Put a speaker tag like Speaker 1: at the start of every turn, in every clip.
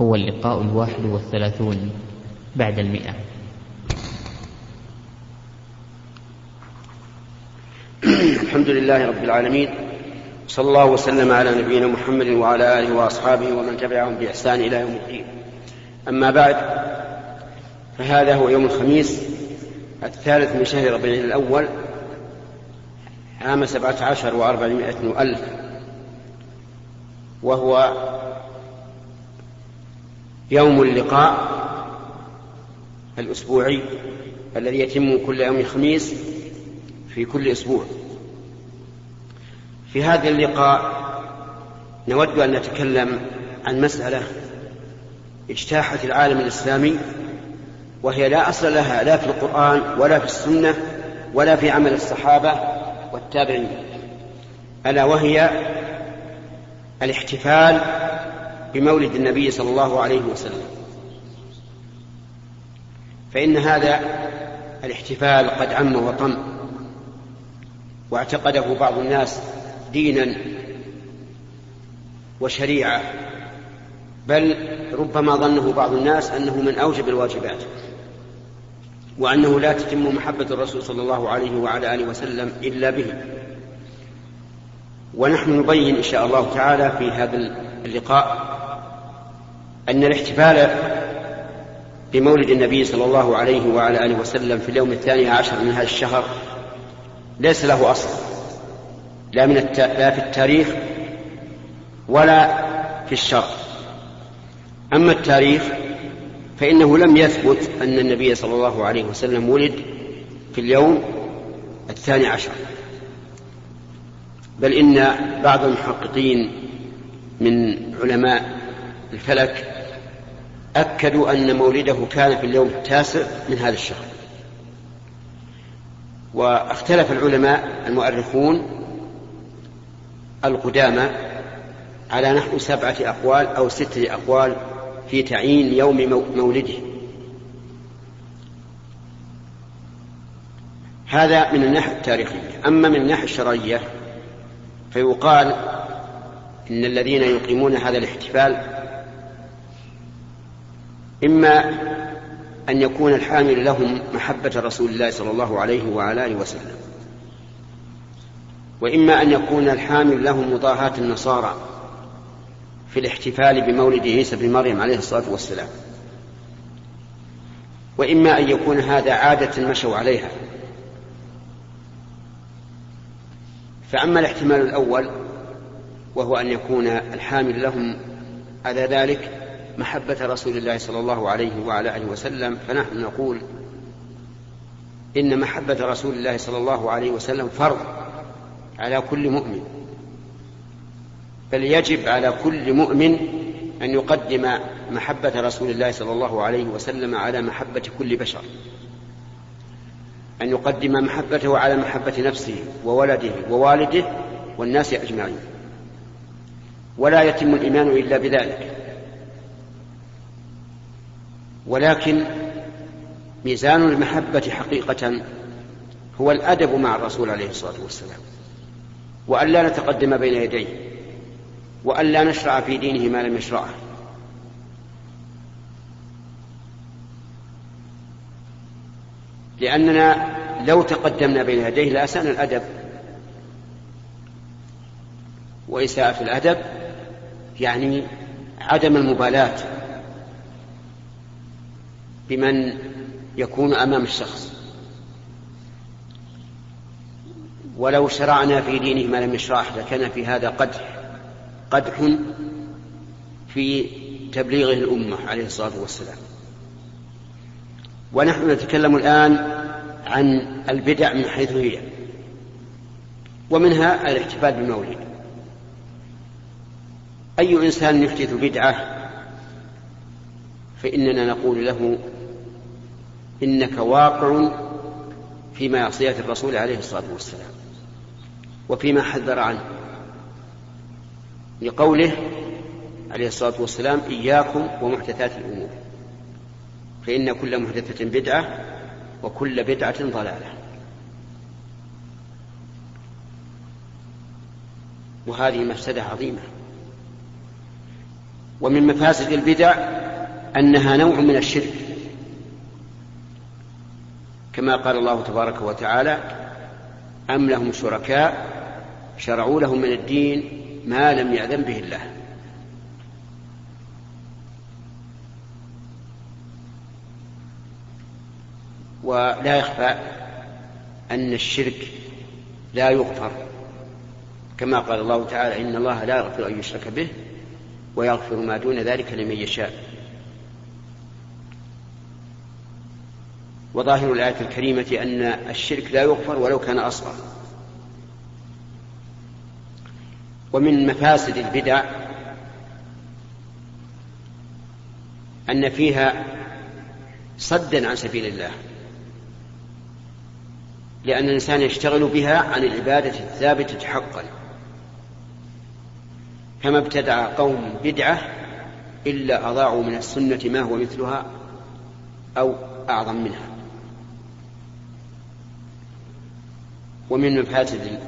Speaker 1: هو اللقاء الواحد والثلاثون بعد المئة.
Speaker 2: الحمد لله رب العالمين صلى الله وسلم على نبينا محمد وعلى آله وأصحابه ومن تبعهم بإحسان إلى يوم الدين. أما بعد فهذا هو يوم الخميس الثالث من شهر ربيع الأول عام سبعة عشر وأربعمائة وألف وهو يوم اللقاء الأسبوعي الذي يتم كل يوم خميس في كل أسبوع. في هذا اللقاء نود أن نتكلم عن مسألة اجتاحت العالم الإسلامي وهي لا أصل لها لا في القرآن ولا في السنة ولا في عمل الصحابة والتابعين ألا وهي الاحتفال بمولد النبي صلى الله عليه وسلم. فإن هذا الاحتفال قد عم وطم واعتقده بعض الناس دينا وشريعة بل ربما ظنه بعض الناس أنه من أوجب الواجبات وأنه لا تتم محبة الرسول صلى الله عليه وعلى آله وسلم إلا به. ونحن نبين إن شاء الله تعالى في هذا اللقاء أن الاحتفال بمولد النبي صلى الله عليه وعلى آله وسلم في اليوم الثاني عشر من هذا الشهر ليس له أصل لا, من الت... لا في التاريخ ولا في الشرع. أما التاريخ فإنه لم يثبت أن النبي صلى الله عليه وسلم ولد في اليوم الثاني عشر. بل إن بعض المحققين من علماء الفلك أكدوا أن مولده كان في اليوم التاسع من هذا الشهر. واختلف العلماء المؤرخون القدامى على نحو سبعة أقوال أو ستة أقوال في تعيين يوم مولده. هذا من الناحية التاريخية أما من الناحية الشرعية فيقال إن الذين يقيمون هذا الاحتفال إما أن يكون الحامل لهم محبة رسول الله صلى الله عليه وعلى آله وسلم وإما أن يكون الحامل لهم مضاهاة النصارى في الاحتفال بمولد عيسى بن مريم عليه الصلاة والسلام وإما أن يكون هذا عادة مشوا عليها. فأما الاحتمال الأول وهو أن يكون الحامل لهم على ذلك محبة رسول الله صلى الله عليه وعلى آله وسلم فنحن نقول إن محبة رسول الله صلى الله عليه وسلم فرض على كل مؤمن بل يجب على كل مؤمن أن يقدم محبة رسول الله صلى الله عليه وسلم على محبة كل بشر أن يقدم محبته على محبة نفسه وولده ووالده والناس أجمعين. ولا يتم الإيمان إلا بذلك. ولكن ميزان المحبة حقيقة هو الأدب مع الرسول عليه الصلاة والسلام وأن لا نتقدم بين يديه وأن لا نشرع في دينه ما لم يشرعه. لأننا لو تقدمنا بين يديه لأسأنا الأدب. وإساءة الأدب يعني عدم المبالاة. بمن يكون أمام الشخص. ولو شرعنا في دينه ما لم يشرعه لكان في هذا قدح قدح في تبليغه الامه عليه الصلاة والسلام. ونحن نتكلم الآن عن البدع من حيث هي ومنها الاحتفال بالمولد. أي إنسان يحدث بدعة فإننا نقول له إنك واقع في معصية الرسول عليه الصلاة والسلام وفيما حذر عنه. لقوله عليه الصلاة والسلام إياكم ومحدثات الأمور فإن كل محدثة بدعة وكل بدعة ضلالة. وهذه مفسدة عظيمة. ومن مفاسد البدع أنها نوع من الشرك. كما قال الله تبارك وتعالى أم لهم شركاء شرعوا لهم من الدين ما لم يأذن به الله. ولا يخفى أن الشرك لا يغفر كما قال الله تعالى إن الله لا يغفر أن يشرك به ويغفر ما دون ذلك لمن يشاء. وظاهر الآية الكريمة أن الشرك لا يغفر ولو كان أصغر. ومن مفاسد البدع أن فيها صدا عن سبيل الله لأن الإنسان يشتغل بها عن العبادة الثابتة حقا. كما ابتدع قوم بدعة إلا أضاعوا من السنة ما هو مثلها أو أعظم منها. ومن مفاسد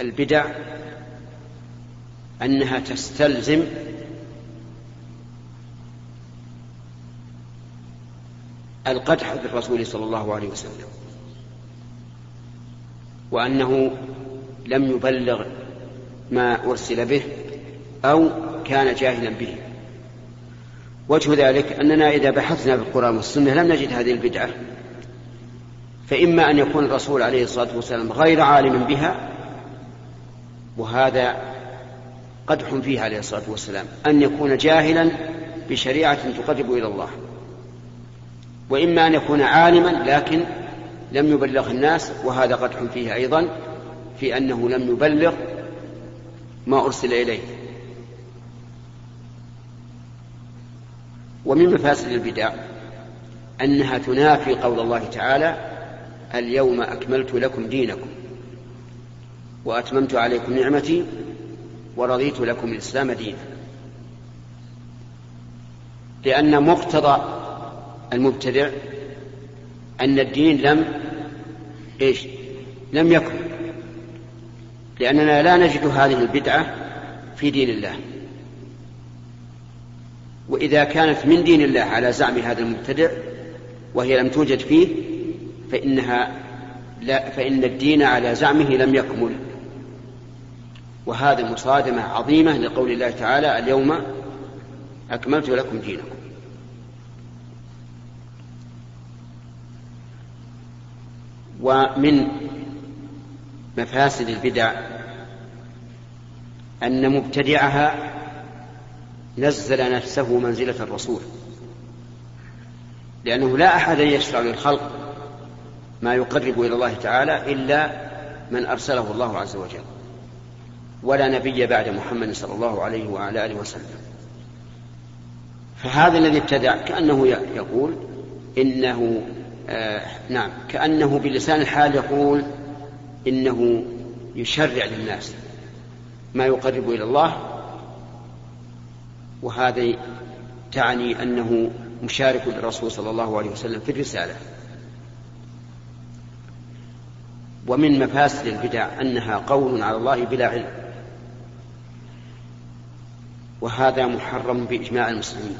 Speaker 2: البدع أنها تستلزم القدح بالرسول صلى الله عليه وسلم وأنه لم يبلغ ما أرسل به أو كان جاهلا به. وجه ذلك أننا إذا بحثنا في القرآن والسنة لم نجد هذه البدعة. فإما أن يكون الرسول عليه الصلاة والسلام غير عالم بها وهذا قدح فيها عليه الصلاة والسلام أن يكون جاهلا بشريعة تقرب إلى الله. وإما أن يكون عالما لكن لم يبلغ الناس وهذا قدح فيه أيضا في أنه لم يبلغ ما أرسل إليه. ومن مفاسد البدع أنها تنافي قول الله تعالى اليوم أكملت لكم دينكم وأتممت عليكم نعمتي ورضيت لكم الإسلام دينا. لأن مقتضى المبتدع أن الدين لم إيش؟ لم يكن. لأننا لا نجد هذه البدعة في دين الله. وإذا كانت من دين الله على زعم هذا المبتدع وهي لم توجد فيه فإنها لا فإن الدين على زعمه لم يكمل. وهذا مصادمة عظيمة لقول الله تعالى اليوم أكملت لكم دينكم. ومن مفاسد البدع أن مبتدعها نزل نفسه منزلة الرسول لأنه لا أحد يشرع للخلق ما يقرب إلى الله تعالى إلا من أرسله الله عز وجل. ولا نبي بعد محمد صلى الله عليه وعلى آله وسلم. فهذا الذي ابتدع كأنه يقول إنه آه نعم كأنه بلسان الحال يقول إنه يشرع للناس ما يقرب إلى الله. وهذا تعني أنه مشارك للرسول صلى الله عليه وسلم في الرسالة. ومن مفاسد البدع أنها قول على الله بلا علم. وهذا محرم بإجماع المسلمين.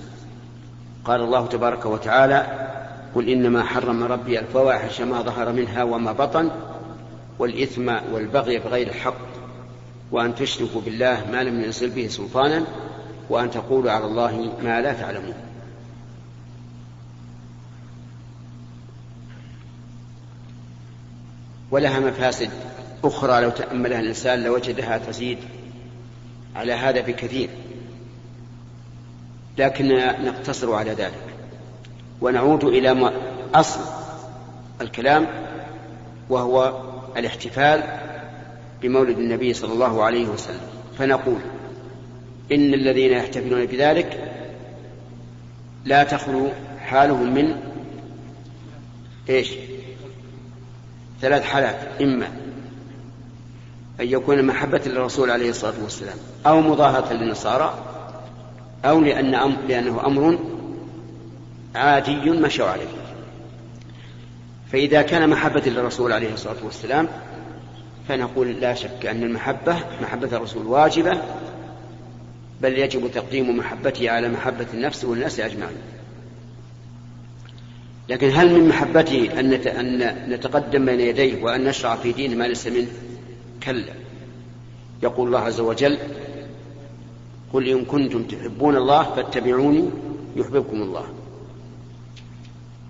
Speaker 2: قال الله تبارك وتعالى قل إنما حرم ربي الفواحش ما ظهر منها وما بطن والإثم والبغي بغير الحق وأن تشركوا بالله ما لم ينزل به سلطانا وأن تقولوا على الله ما لا تعلمون. ولها مفاسد أخرى لو تأملها الإنسان لوجدها تزيد على هذا بكثير لكننا نقتصر على ذلك ونعود إلى أصل الكلام وهو الاحتفال بمولد النبي صلى الله عليه وسلم فنقول إن الذين يحتفلون بذلك لا تخلو حالهم من إيش؟ ثلاث حالات إما أن يكون محبة للرسول عليه الصلاة والسلام أو مضاهاة للنصارى أو لأن أم لأنه أمر عادي مشوا عليه. فإذا كان محبة للرسول عليه الصلاة والسلام فنقول لا شك أن المحبة محبة الرسول واجبة بل يجب تقديم محبته على محبة النفس والناس أجمعين. لكن هل من محبته أن أن نتقدم بين يديه وأن نشرع في دين ما ليس منه؟ كلا. يقول الله عز وجل قل إن كنتم تحبون الله فاتبعوني يحببكم الله.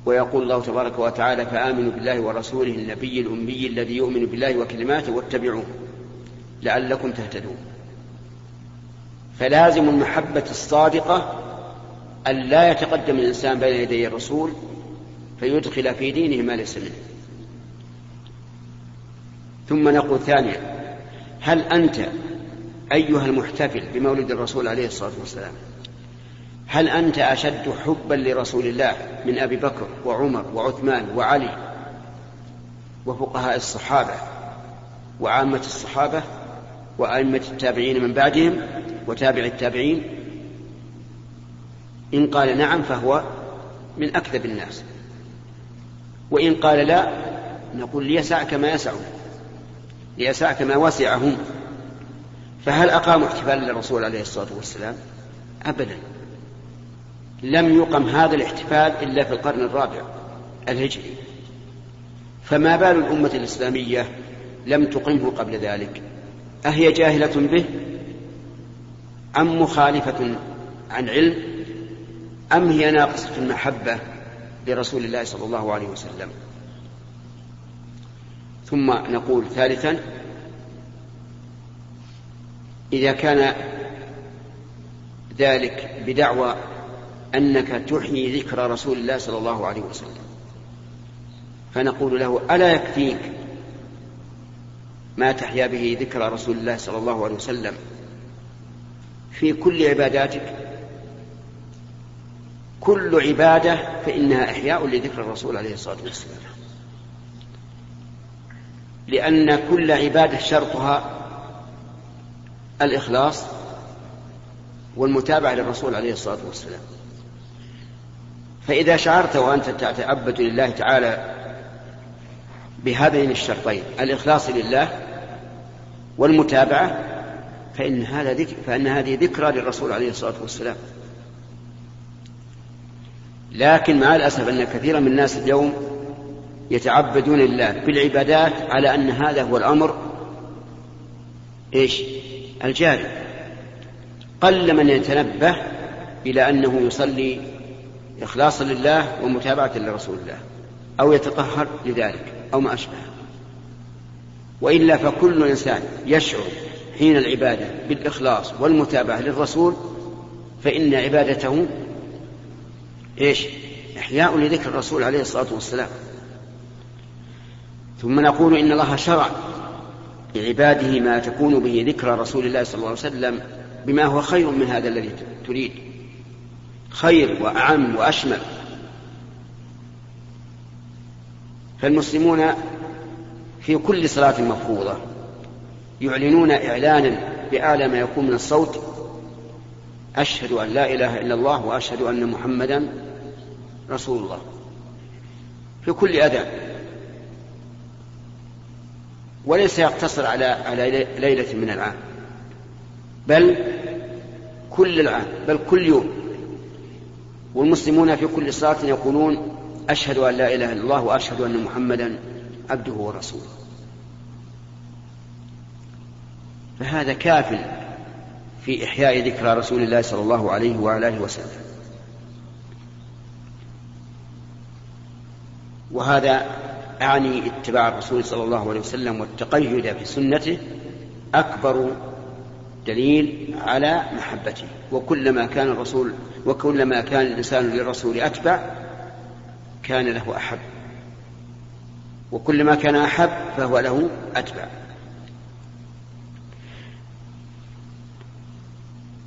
Speaker 2: ويقول الله تبارك وتعالى فآمنوا بالله ورسوله النبي الأمي الذي يؤمن بالله وكلماته واتبعوه لعلكم تهتدون. فلازم المحبة الصادقة أن لا يتقدم الإنسان بين يدي الرسول فيدخل في دينه ما ليس منه. ثم نقول ثانيا هل أنت أيها المحتفل بمولد الرسول عليه الصلاة والسلام هل أنت أشد حبا لرسول الله من أبي بكر وعمر وعثمان وعلي وفقهاء الصحابة وعامة الصحابة وأئمة التابعين من بعدهم وتابع التابعين؟ إن قال نعم فهو من أكذب الناس. وإن قال لا نقول ليسعك ما يسعهم ليسعك ما وسعهم فهل أقاموا احتفالا للرسول عليه الصلاة والسلام؟ أبدا. لم يقم هذا الاحتفال إلا في القرن الرابع الهجري. فما بال الأمة الإسلامية لم تقمه قبل ذلك؟ أهي جاهلة به أم مخالفة عن علم؟ أم هي ناقصة المحبة؟ لرسول الله صلى الله عليه وسلم. ثم نقول ثالثا إذا كان ذلك بدعوى أنك تحيي ذكر رسول الله صلى الله عليه وسلم فنقول له ألا يكفيك ما تحيا به ذكر رسول الله صلى الله عليه وسلم في كل عباداتك كل عبادة فإنها إحياء لذكر الرسول عليه الصلاة والسلام. لأن كل عبادة شرطها الإخلاص والمتابعة للرسول عليه الصلاة والسلام. فإذا شعرت وأنت تتعبد لله تعالى بهذين الشرطين الإخلاص لله والمتابعة فإن هذا ذكر فإن هذه ذكرى للرسول عليه الصلاة والسلام. لكن مع الأسف أن كثيرا من الناس اليوم يتعبدون لله بالعبادات على أن هذا هو الأمر إيش؟ الجاري. قل من يتنبه إلى أنه يصلي إخلاصا لله ومتابعة لرسول الله أو يتطهر لذلك أو ما أشبه. وإلا فكل إنسان يشعر حين العبادة بالإخلاص والمتابعة للرسول فإن عبادته إيش؟ إحياء لذكر الرسول عليه الصلاة والسلام. ثم نقول إن الله شرع لعباده ما تكون به ذكرى رسول الله صلى الله عليه وسلم بما هو خير من هذا الذي تريد. خير وأعم وأشمل. فالمسلمون في كل صلاة مفروضة يعلنون إعلانا بأعلى ما يكون من الصوت أشهد أن لا إله إلا الله وأشهد أن محمدا رسول الله. في كل أذان وليس يقتصر على على ليلة من العام. بل كل العام. بل كل يوم. والمسلمون في كل صلاة يقولون أشهد أن لا إله إلا الله وأشهد أن محمدا عبده ورسوله. فهذا كاف. في إحياء ذكرى رسول الله صلى الله عليه وعلى آله وسلم. وهذا أعني اتباع الرسول صلى الله عليه وسلم والتقيد في سنته أكبر دليل على محبته. وكلما كان الرسول وكلما كان الإنسان للرسول أتبع كان له أحب. وكلما كان أحب فهو له أتبع.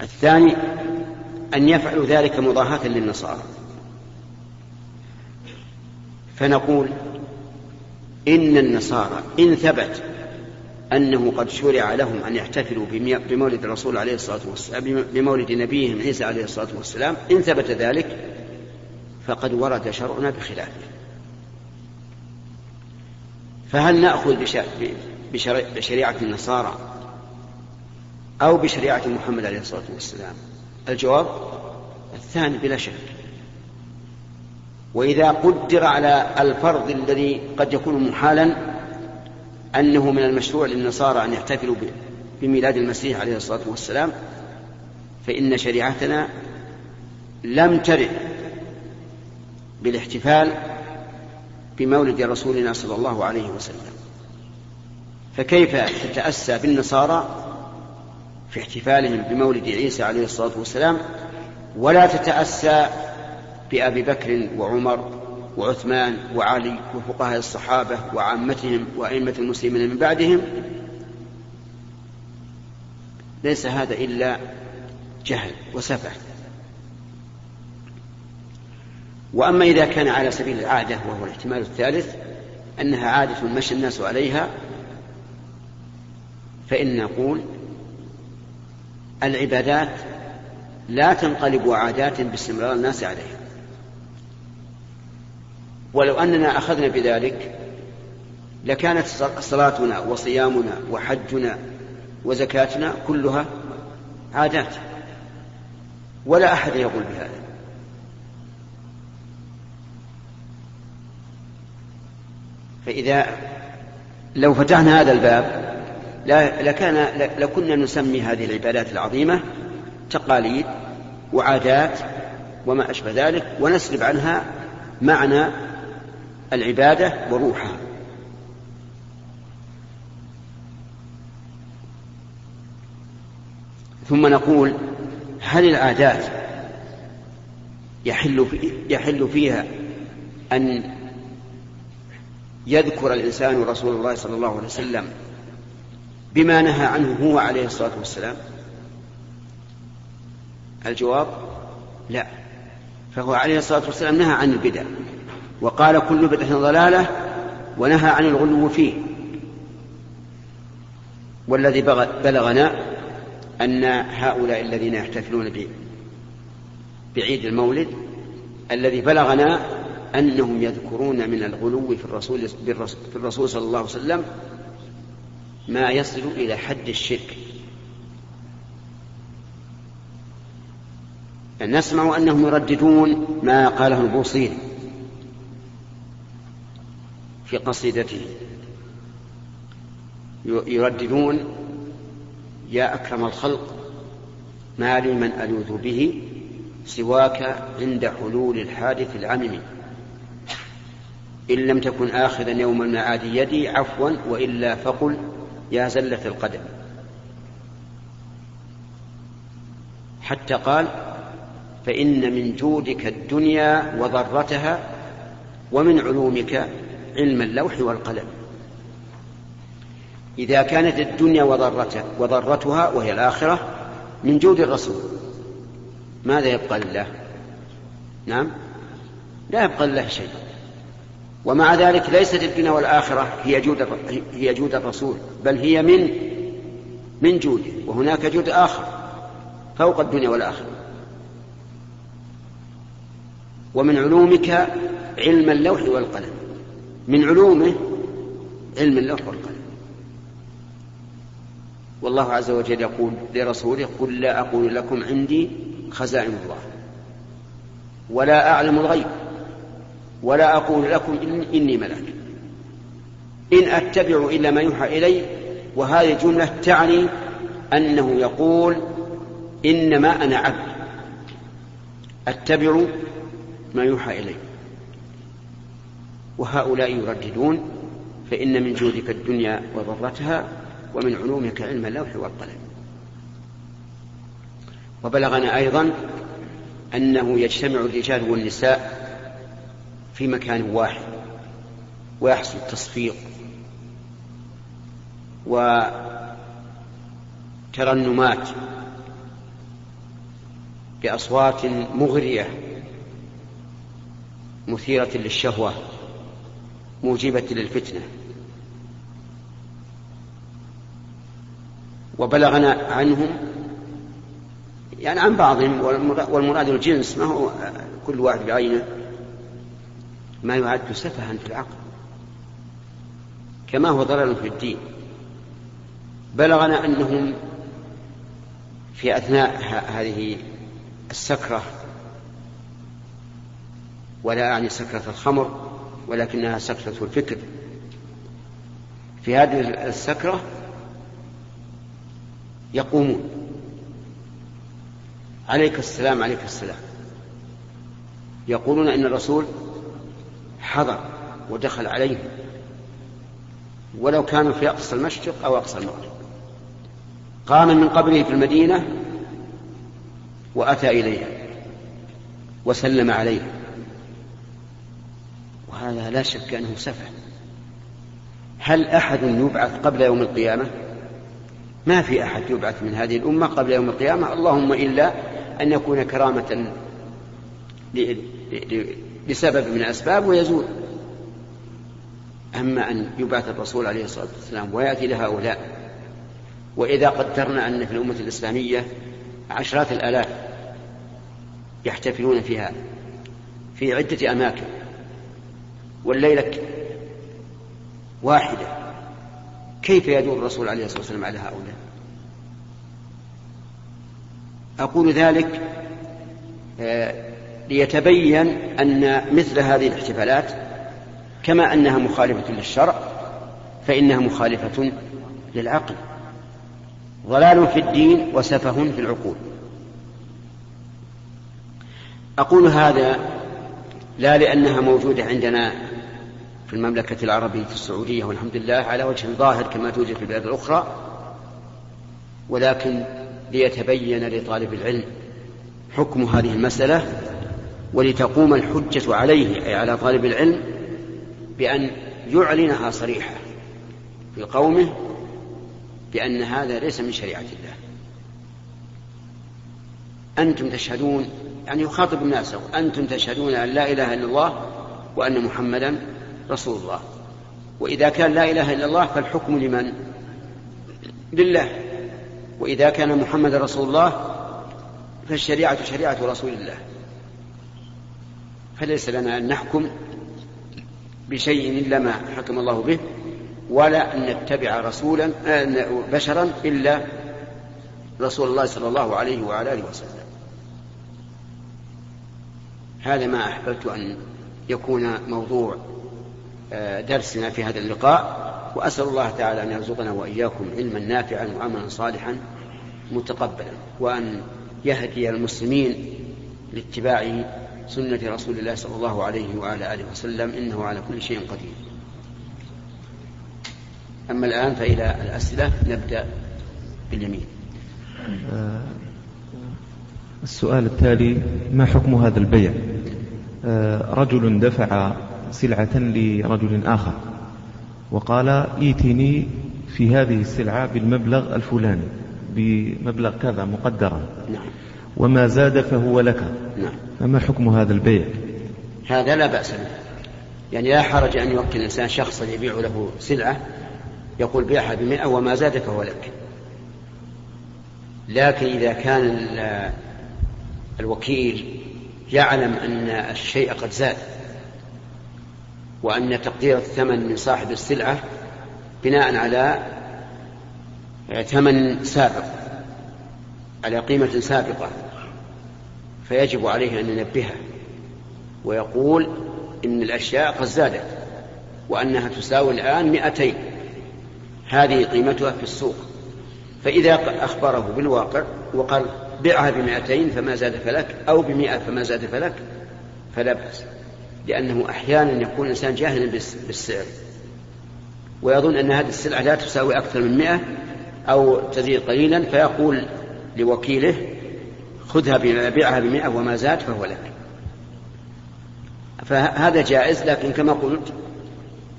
Speaker 2: الثاني أن يفعلوا ذلك مضاهاة للنصارى. فنقول إن النصارى إن ثبت أنه قد شرع لهم أن يحتفلوا بمولد الرسول عليه الصلاة والسلام بمولد نبيهم عيسى عليه الصلاة والسلام إن ثبت ذلك فقد ورد شرعنا بخلافه فهل نأخذ بشريعة النصارى أو بشريعة محمد عليه الصلاة والسلام. الجواب الثاني بلا شك. وإذا قدر على الفرض الذي قد يكون محالا أنه من المشروع للنصارى أن يحتفلوا بميلاد المسيح عليه الصلاة والسلام فإن شريعتنا لم ترد بالاحتفال بمولد رسولنا صلى الله عليه وسلم. فكيف تتأسى بالنصارى في احتفالهم بمولد عيسى عليه الصلاة والسلام ولا تتأسى بأبي بكر وعمر وعثمان وعلي وفقهاء الصحابة وعامتهم وأئمة المسلمين من بعدهم. ليس هذا إلا جهل وسفه. وأما إذا كان على سبيل العادة وهو الاحتمال الثالث أنها عادة مشى الناس عليها فإن نقول العبادات لا تنقلب عادات باستمرار الناس عليها. ولو أننا أخذنا بذلك لكانت صلاتنا وصيامنا وحجنا وزكاتنا كلها عادات. ولا أحد يقول بهذا. فإذا لو فتحنا هذا الباب لكان لكنا نسمي هذه العبادات العظيمة تقاليد وعادات وما أشبه ذلك ونسلب عنها معنى العبادة وروحها. ثم نقول هل العادات يحل, يحل فيها أن يذكر الإنسان رسول الله صلى الله عليه وسلم بما نهى عنه هو عليه الصلاة والسلام. الجواب لا. فهو عليه الصلاة والسلام نهى عن البدع وقال كل بدعة ضلالة ونهى عن الغلو فيه. والذي بلغنا أن هؤلاء الذين يحتفلون بعيد المولد الذي بلغنا أنهم يذكرون من الغلو في الرسول, في الرسول صلى الله عليه وسلم ما يصل إلى حد الشرك. نسمع أنهم يرددون ما قاله البوصيري في قصيدته. يرددون يا أكرم الخلق ما لي من ألوذ به سواك عند حلول الحادث العمم. إن لم تكن آخذا يوم المعاد يدي عفوا وإلا فقل يا زلة القدم. حتى قال فإن من جودك الدنيا وضرتها ومن علومك علم اللوح والقلم. إذا كانت الدنيا وضرتها, وضرتها وهي الآخرة من جود الرسول ماذا يبقى لله؟ نعم لا يبقى لله شيء. ومع ذلك ليست الدنيا والآخرة هي جود هي جود الرسول بل هي من من جوده وهناك جود آخر فوق الدنيا والآخرة. ومن علومك علم اللوح والقلم. من علومه علم اللوح والقلم. والله عز وجل يقول لرسوله قل لا أقول لكم عندي خزائن الله ولا أعلم الغيب. ولا أقول لكم إني ملاك إن أتبع إلا ما يوحى إلي وهذه الجملة تعني أنه يقول إنما أنا عبد. أتبع ما يوحى إلي. وهؤلاء يرددون فإن من جودك الدنيا وضرتها ومن علومك علم اللوح والقلم. وبلغنا أيضا أنه يجتمع الرجال والنساء في مكان واحد ويحصل تصفيق. وترنمات بأصوات مغرية مثيرة للشهوة موجبة للفتنة. وبلغنا عنهم يعني عن بعضهم والمراد الجنس ما هو كل واحد بعينه. ما يعد سفها في العقل. كما هو ضرر في الدين. بلغنا أنهم في أثناء هذه السكرة ولا أعني سكرة الخمر ولكنها سكرة الفكر. في هذه السكرة يقومون. عليك السلام عليك السلام. يقولون إن الرسول حضر ودخل عليهم ولو كانوا في أقصى المشرق أو أقصى المغرب. قام من قبره في المدينة وأتى إليها وسلم عليها. وهذا لا شك أنه سفه. هل أحد يبعث قبل يوم القيامة؟ ما في أحد يبعث من هذه الأمة قبل يوم القيامة. اللهم إلا أن يكون كرامة لسبب من الأسباب ويزول. أما أن يبعث الرسول عليه الصلاة والسلام ويأتي لهؤلاء. وإذا قدرنا أن في الأمة الإسلامية عشرات الآلاف يحتفلون فيها في عدة أماكن والليلة واحدة كيف يدور الرسول عليه الصلاة والسلام على هؤلاء؟ أقول ذلك آه، ليتبين أن مثل هذه الاحتفالات كما أنها مخالفة للشرع فإنها مخالفة للعقل. ضلال في الدين وسفه في العقول. أقول هذا لا لأنها موجودة عندنا في المملكة العربية السعودية والحمد لله على وجه ظاهر كما توجد في البلاد الأخرى ولكن ليتبين لطالب العلم حكم هذه المسألة ولتقوم الحجة عليه أي على طالب العلم بأن يعلنها صريحة في قومه بأن هذا ليس من شريعة الله. أنتم تشهدون يعني يخاطب الناس أنتم تشهدون أن لا إله إلا الله وأن محمدا رسول الله. وإذا كان لا إله إلا الله فالحكم لمن؟ لله. وإذا كان محمد رسول الله فالشريعة شريعة رسول الله. فليس لنا أن نحكم بشيء إلا ما حكم الله به ولا أن نتبع رسولا بشرا إلا رسول الله صلى الله عليه وعلى آله وسلم. هذا ما أحببت أن يكون موضوع آه، درسنا في هذا اللقاء وأسأل الله تعالى أن يرزقنا وإياكم علما نافعا وعملا صالحا متقبلا وأن يهدي المسلمين لاتباع سنة رسول الله صلى الله عليه وعلى آله وسلم إنه على كل شيء قدير. أما الآن فإلى الأسئلة نبدأ باليمين.
Speaker 3: آه، السؤال التالي ما حكم هذا البيع؟ آه، رجل دفع سلعة لرجل آخر وقال ايتني في هذه السلعة بالمبلغ الفلاني بمبلغ كذا مقدرا.
Speaker 2: نعم.
Speaker 3: وما زاد فهو لك.
Speaker 2: نعم.
Speaker 3: فما حكم هذا البيع؟
Speaker 2: هذا لا بأس به. يعني لا حرج أن يوكل الإنسان شخصا يبيع له سلعة يقول بيعها بمئة وما زاد فهو لك. لكن إذا كان الوكيل يعلم أن الشيء قد زاد وأن تقدير الثمن من صاحب السلعة بناء على ثمن سابق على قيمة سابقة فيجب عليه أن ينبهه ويقول إن الأشياء قد زادت وأنها تساوي الآن مئتين. هذه قيمتها في السوق. فإذا أخبره بالواقع وقال بيعها بمئتين فما زاد فلك أو بمئة فما زاد فلك فلا بأس لأنه أحيانا يكون الإنسان جاهلا بالسعر. ويظن أن هذه السلعة لا تساوي أكثر من مئة أو تزيد قليلا فيقول لوكيله خذها بيعها بمئة وما زاد فهو لك. فهذا جائز لكن كما قلت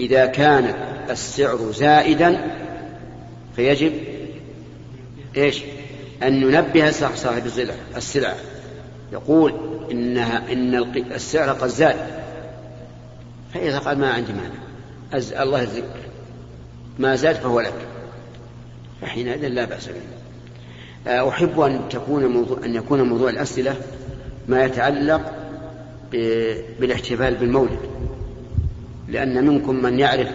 Speaker 2: إذا كان السعر زائدا فيجب إيش؟ أن ننبه صاحب السلع. يقول إنها إن السعر قد زاد. فإذا قال ما عندي مانع. الله يجزيك ما زاد فهو لك. فحينئذ لا بأس به. أحب أن تكون موضوع أن يكون موضوع الأسئلة ما يتعلق بالاحتفال بالمولد. لأن منكم من يعرف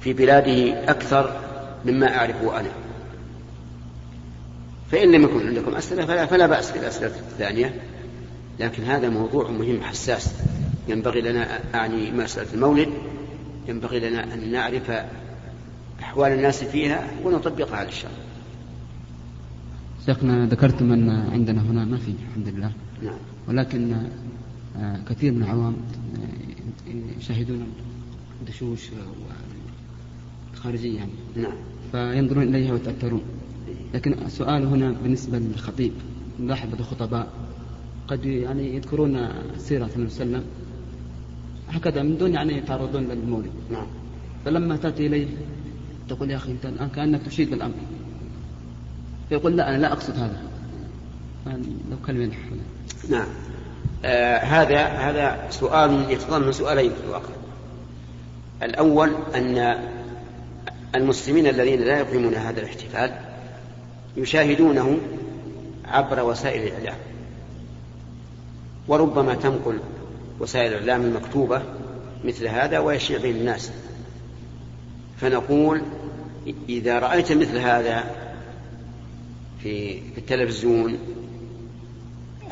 Speaker 2: في بلاده أكثر مما أعرفه أنا. فإن لم يكن عندكم أسئلة فلا, فلا بأس بالأسئلة الثانية. لكن هذا موضوع مهم حساس. ينبغي لنا أعني مسألة المولد. ينبغي لنا أن نعرف أحوال الناس فيها ونطبقها على الشرع.
Speaker 4: شيخنا ذكرتم أن عندنا هنا ما في الحمد لله.
Speaker 2: نعم.
Speaker 4: ولكن آه، كثير من العوام آه، يشاهدون الدشوش الخارجية يعني.
Speaker 2: نعم.
Speaker 4: فينظرون إليها ويتأثرون. لكن السؤال هنا بالنسبة للخطيب نلاحظ الخطباء قد يعني يذكرون سيرة النبي صلى الله عليه وسلم هكذا من دون يعني يتعرضون للمولد.
Speaker 2: نعم.
Speaker 4: فلما تأتي إليه تقول يا أخي أنت الآن كأنك تشيد بالأمر فيقول لا أنا لا أقصد هذا. لو كلمة
Speaker 2: نعم. آه هذا هذا سؤال يتضمن سؤالين في الواقع. الأول أن المسلمين الذين لا يقيمون هذا الاحتفال يشاهدونه عبر وسائل الإعلام. وربما تنقل وسائل الإعلام المكتوبة مثل هذا ويشيع بين الناس. فنقول إذا رأيت مثل هذا في التلفزيون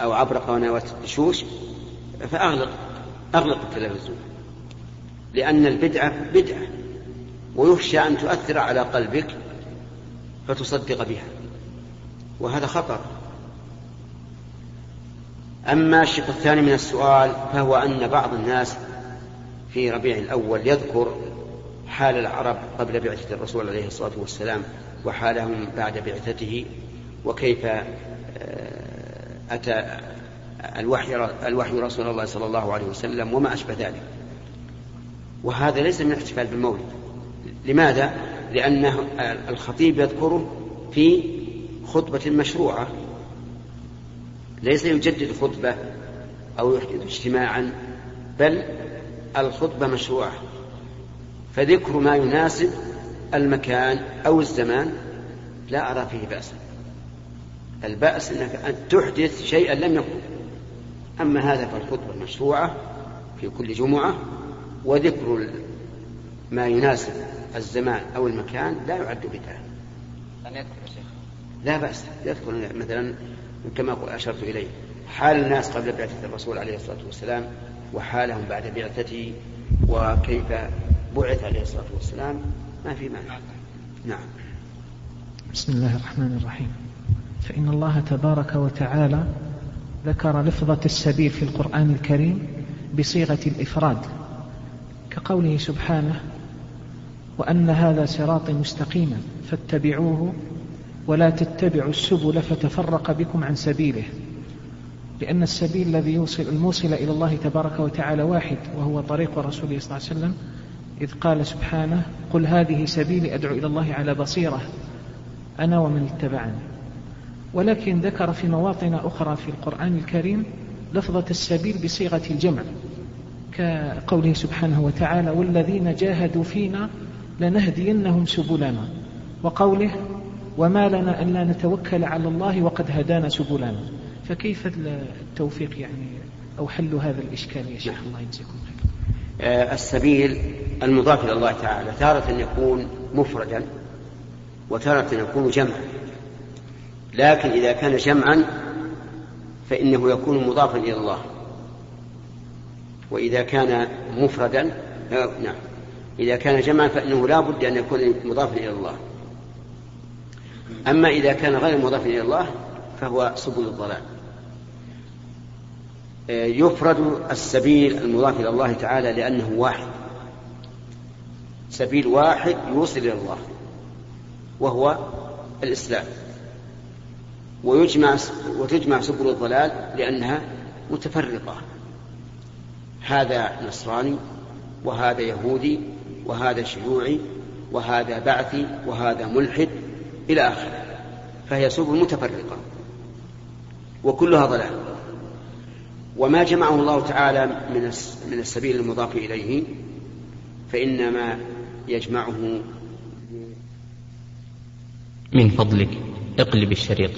Speaker 2: أو عبر قنوات الشوش فأغلق أغلق التلفزيون لأن البدعة بدعة ويخشى أن تؤثر على قلبك فتصدق بها وهذا خطر. أما الشق الثاني من السؤال فهو أن بعض الناس في ربيع الأول يذكر حال العرب قبل بعثة الرسول عليه الصلاة والسلام وحالهم بعد بعثته وكيف آه، أتى الوحي الوحي رسول الله صلى الله عليه وسلم وما أشبه ذلك. وهذا ليس من الاحتفال بالمولد لماذا؟ لأنه الخطيب يذكره في خطبة مشروعة. ليس يجدد خطبة أو يحدث اجتماعا بل الخطبة مشروعة. فذكر ما يناسب المكان أو الزمان لا أرى فيه بأسا. البأس أنك أن تحدث شيئا لم يكن. أما هذا فالخطبة المشروعة في كل جمعة وذكر ما يناسب الزمان أو المكان لا يعد بدعة لا بأس يذكر مثلا كما أشرت إليه حال الناس قبل بعثة الرسول عليه الصلاة والسلام وحالهم بعد بعثته وكيف بعث عليه الصلاة والسلام ما في مانع. نعم.
Speaker 5: بسم الله الرحمن الرحيم. فإن الله تبارك وتعالى ذكر لفظة السبيل في القرآن الكريم بصيغة الإفراد كقوله سبحانه وأن هذا صراطي مستقيما فاتبعوه ولا تتبعوا السبل فتفرق بكم عن سبيله لأن السبيل الذي يوصل الموصل إلى الله تبارك وتعالى واحد وهو طريق رسوله صلى الله عليه وسلم إذ قال سبحانه قل هذه سبيلي أدعو إلى الله على بصيرة أنا ومن اتبعني. ولكن ذكر في مواطن أخرى في القرآن الكريم لفظة السبيل بصيغة الجمع كقوله سبحانه وتعالى والذين جاهدوا فينا لنهدينهم سبلنا وقوله وما لنا أن لا نتوكل على الله وقد هدانا سبلنا فكيف التوفيق يعني أو حل هذا الإشكال يا شيخ؟ الله يجزيكم خير.
Speaker 2: آه، السبيل المضاف إلى الله تعالى تارة يكون مفردا وتارة يكون جمعا. لكن إذا كان جمعا فإنه يكون مضافا إلى الله. وإذا كان مفردا نعم. إذا كان جمعا فإنه لا بد أن يكون مضافا إلى الله. أما إذا كان غير مضاف إلى الله فهو سبل الضلال. يفرد السبيل المضاف إلى الله تعالى لأنه واحد. سبيل واحد يوصل إلى الله وهو الإسلام. ويجمع وتجمع سبل الضلال لأنها متفرقة. هذا نصراني وهذا يهودي وهذا شيوعي وهذا بعثي وهذا ملحد إلى آخره. فهي سبل متفرقة وكلها ضلال. وما جمعه الله تعالى من من السبيل المضاف إليه فإنما يجمعه
Speaker 1: من فضلك. اقلب الشريط.